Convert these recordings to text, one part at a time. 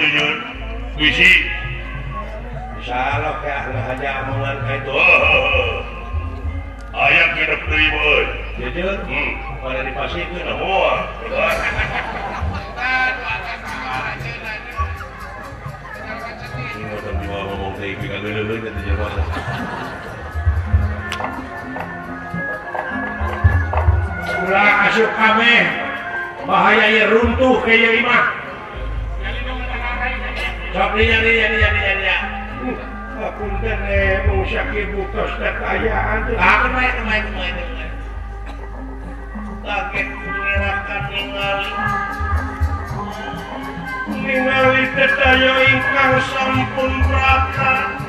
jujur puisi ayam hidup ribut jujur pada dipasih itu udah mual ngomong teh ibu kagak dulu nanti jawab ulah asup kami. Bahaya runtuh kayak imah Minali ketayo ingkang sampun raka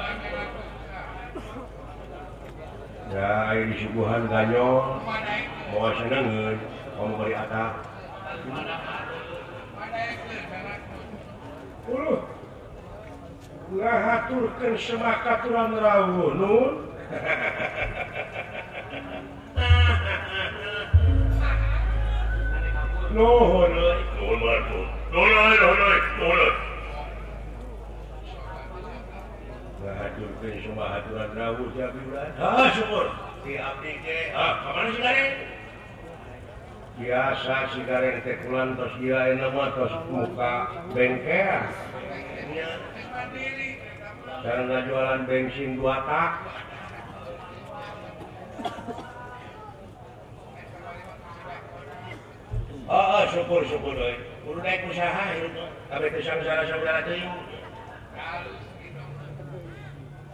ya disuguhan ganyo bawa senengen kamu beri atas. Puluh ngahaturkan semaka tulang rawu nun. Nuhun nuhun nuhun nuhun nuhun biasa sigaret tekulan terus dia nama terus muka bengkel karena jualan bensin dua tak Oh, syukur syukur doi. Kudu naik usaha, tapi kesang saudara saudara tuh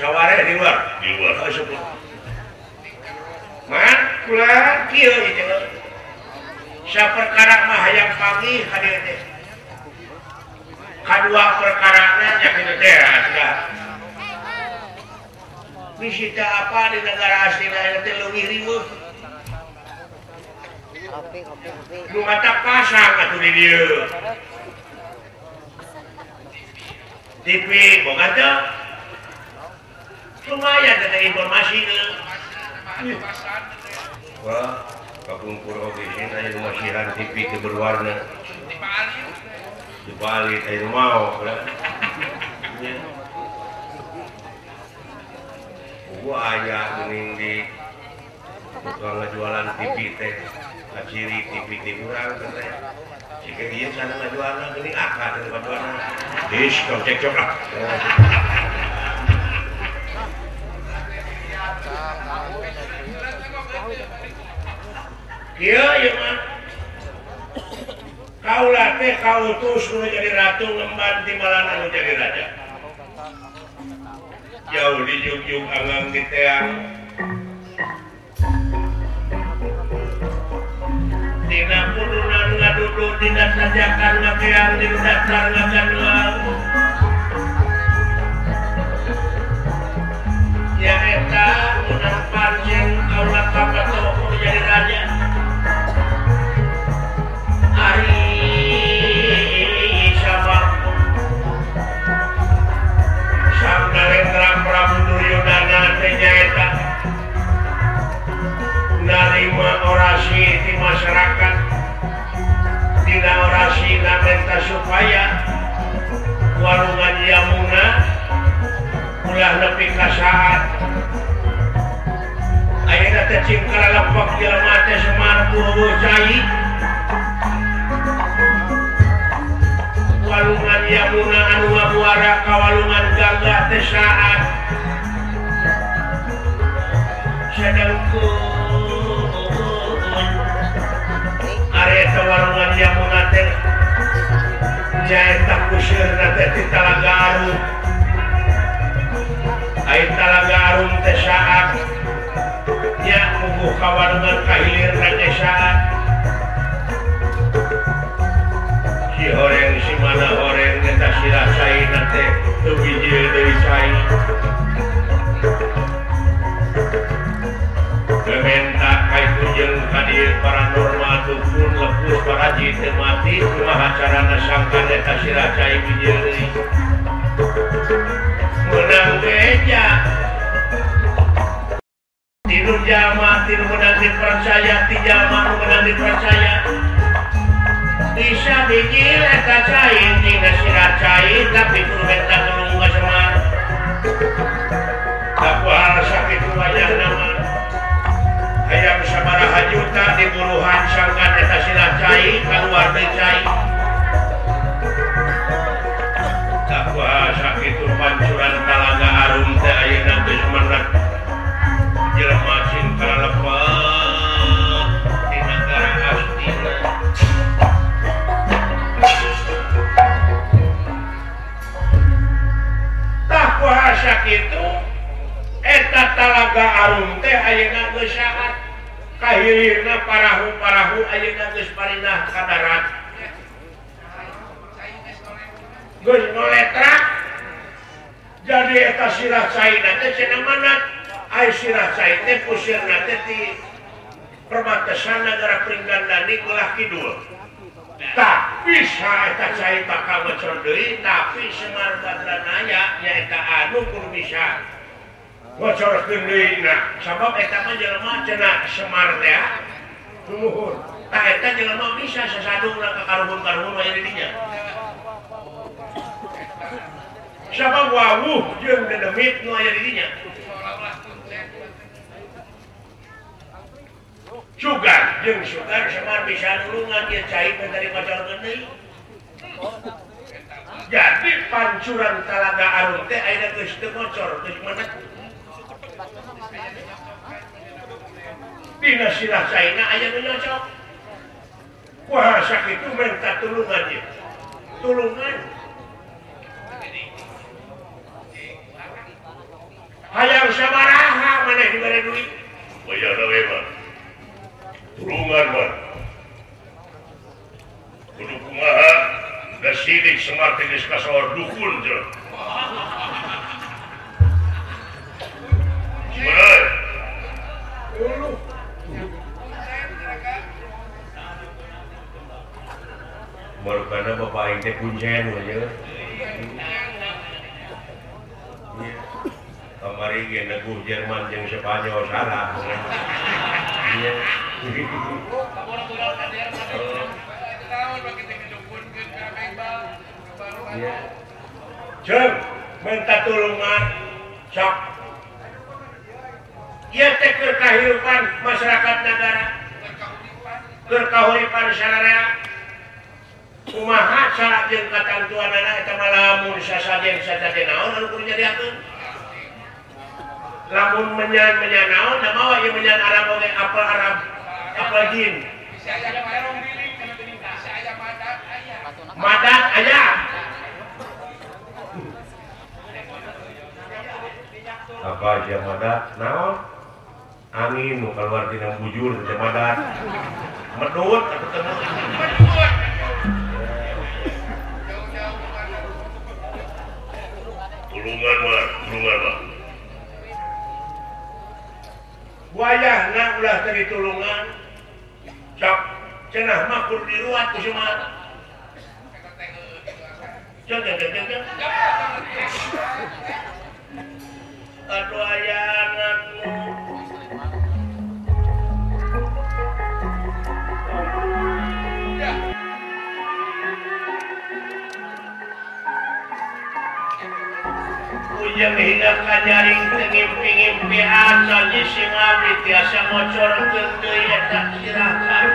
sawware di luar? Di luar. Oh, Disebut mak kula kieu itu saperkara mah hayang pagi hadir teh. Kadua perkara nya kitu teh ah, sudah. Wisita apa di negara asli lain teh leuwih riweuh Nu mata pasang atuh di dieu. TV boga teh. lumayan ada informasi eh. Wah, kapungkur oke eh, aya aja rumah TV ke berwarna. Dibalik, eh, ayo mau. Oh, Gua aya gening di tukang ngejualan TV teh. Kaciri TV TV kurang teh. Jika dia sana ngejualan gening akad ngejualan. Dis, kau cek cok lah. kaulah teh kau nu jadi ratu ngemban timbalan anu jadi raja. Jauh di jugjug anggang di teang. Dina pununan ngaduduk dina sajakan ngateang di dasar ngagan laut nyaeta munafar jeung kaula kapatok jadi raja kasar eh. walungan yamunaan muara Kawalungan gagah saat sedangku warungan Yamunate jair tak usir nanti di Talaga Garut Aitalagarung teh syaat Ya mubuh kawarungan kahilir tanya Si horeng si mana horeng Eta sirah sayi nate Tubijil dari sayi Kementa kaitu jeng hadir paranormal Tukun lepus paraji temati Cuma acara nasangkan Eta sirah sayi bijil dari udang beja tidur jamaah tidur menang dipercaya di jamaah menang dipercaya. Bisa dijilat kacain eh, tidak sirat cair tapi jadi eta sirah mana air sirah kusir nate di perbatasan negara Pringgandani kulah kidul. Tak bisa eta cai bakal bocor deui tapi Semar Badranaya nyaeta anu kudu bisa bocorkeun deui nah sabab eta mah jelema cenah Semar teh luhur tah eta jelema bisa sasadung ka karuhun-karuhun wae dinya. siapa wawuh jeung dedemit nu aya di dinya juga jeung sugar semar bisa nulungan dia cai dari pacar gede jadi pancuran talaga arut teh ayeuna geus teu bocor geus menek dina silah caina aya nu nyocok kuaha sakitu menta tulungan ieu tulungan? hayang sabaraha mana dibere duit? Oh, Bayar na we mah tulungan mah kudu kumaha da sidik semati geus kasohor dukun jeung Bener. Merkana bapak aing teh punjen we ye Iya. kamari neguh Jerman yang Spanyol sana minta tulungan sok. Ia teh kehidupan masyarakat negara. Kekahuripan syariah. Kumaha cara yang katantuanana anak itu malamun sasajen sasajen naon lalu kurnya diatur lamun menyan menyan naon da mawa ieu menyan Arab oge apal Arab? Apel jin? Madat aya apa aja madat naon? Angin nu keluar dina bujur teh madat medut ketemu tulungan mah. wayah na ulah dari tulungan cok cenah mah kudu diruat ku semana jeng jeng jeng jeng aduh ayah yang hingga kajaring pengimpi pihak saji singawi tiasa mocor gede ya tak silakan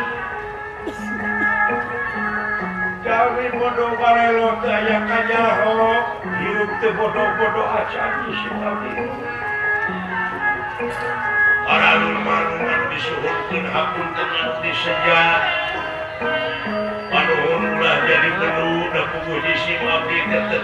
kami bodoh karelo kaya kajaho hidup te bodoh-bodoh acaji singawi para lumangan disuhurkan hakun dengan disejak Panuhun ulah jadi penuh dan puji sing abdi tetep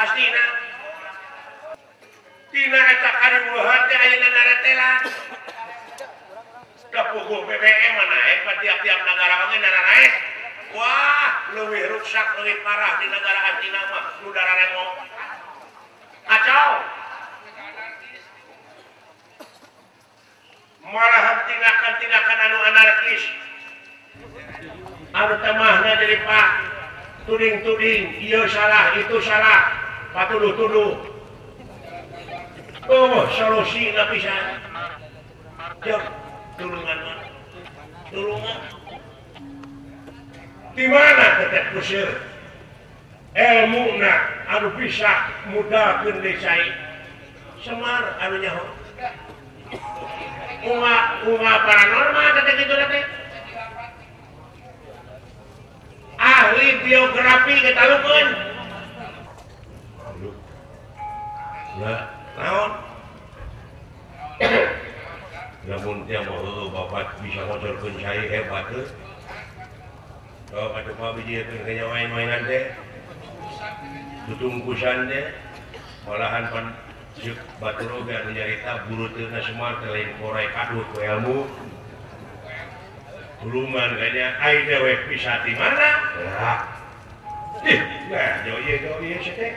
astina tina eta kanan teh ayeuna naratela kepuguh BBM mana? Eh, eta tiap-tiap negara oge nararaek wah leuwih rusak leuwih parah di negara Cina mah. Nu dararemo kacau. Malahan tindakan-tindakan anu anarkis. Anu tamahna jadi pak tuding-tuding. Iya salah itu salah. patulu-tulu oh solusi nggak bisa jok tulungan tulungan di mana tetap kusir? Ilmu nak anu bisa muda kendesai semar anu nyaho. Unga unga paranormal tetap gitu tetap ahli biografi kita lukun namunnya Bapak bisa ngocorkan saya hebat kalau ada pabriknya main-mainan deh tutungkusan deh olahan pan batu roga menyarita buru tena semua telain korai kadut ku ilmu Tuluman kayaknya ai dewe pisah di mana? Ya. Ih, nah, jauh jauh jauh sedek.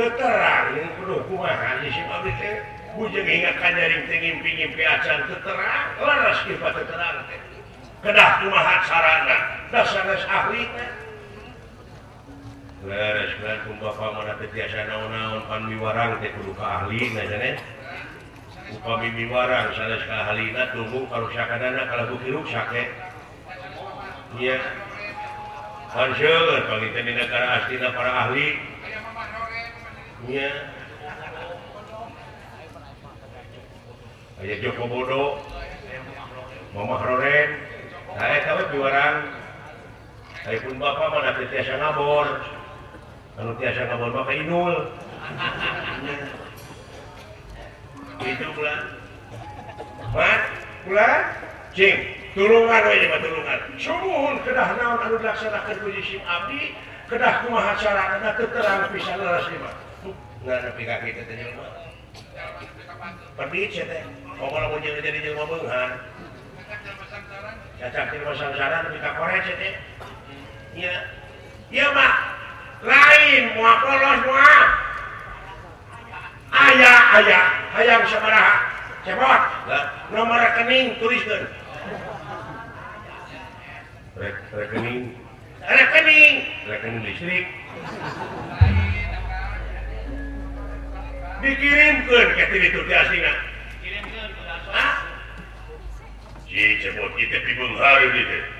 keterang penuhkumahan di bujeng ingatkan dari pingin-pingin piacan keterang leres sifat keterang kedah kumahan sarana dasar ahli teh naon-naon ahli upami warang Halina tunggu kalau kalau bukiruk sakit iya. Hansel kalau kita di negara aslinya para ahli. Iya. Ayah Joko Bodo. Mama Roren saya tahu di saya pun bapak mana tiasa ngabor kalau biasa kabel pakai inul itu pula mat pula cing tulungan aja mah tulungan sumuhun kedah naon anu dilaksanakeun ku jisim abdi kedah kumaha carana teu terang pisan leres ieu mah nah nepi ka kitu teh jelema pedit teh pokola mun jeung jadi jelema beunghar cacak di sangsara nepi ka korek teh iya iya mah lain mua polos mua ayah ayah. Hayang sabaraha cepot. Nomor rekening tuliskan. Rekening. Rekening. Rekening listrik. Dikirimkan ke TV itu di aslinya si cepot. Kita bingung hari ini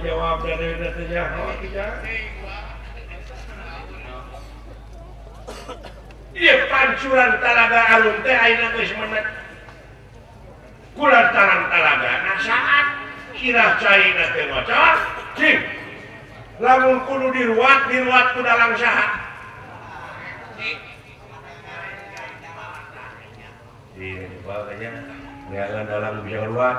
jawab dari pancuran talaga alun teh ayeuna geus meunat kular tarang talaga nah saat kirah caina teh maca cing lamun kudu diruat diruat ku dalang saha iya baganya ngalan dalang bisa ruat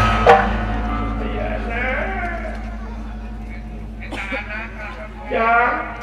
cha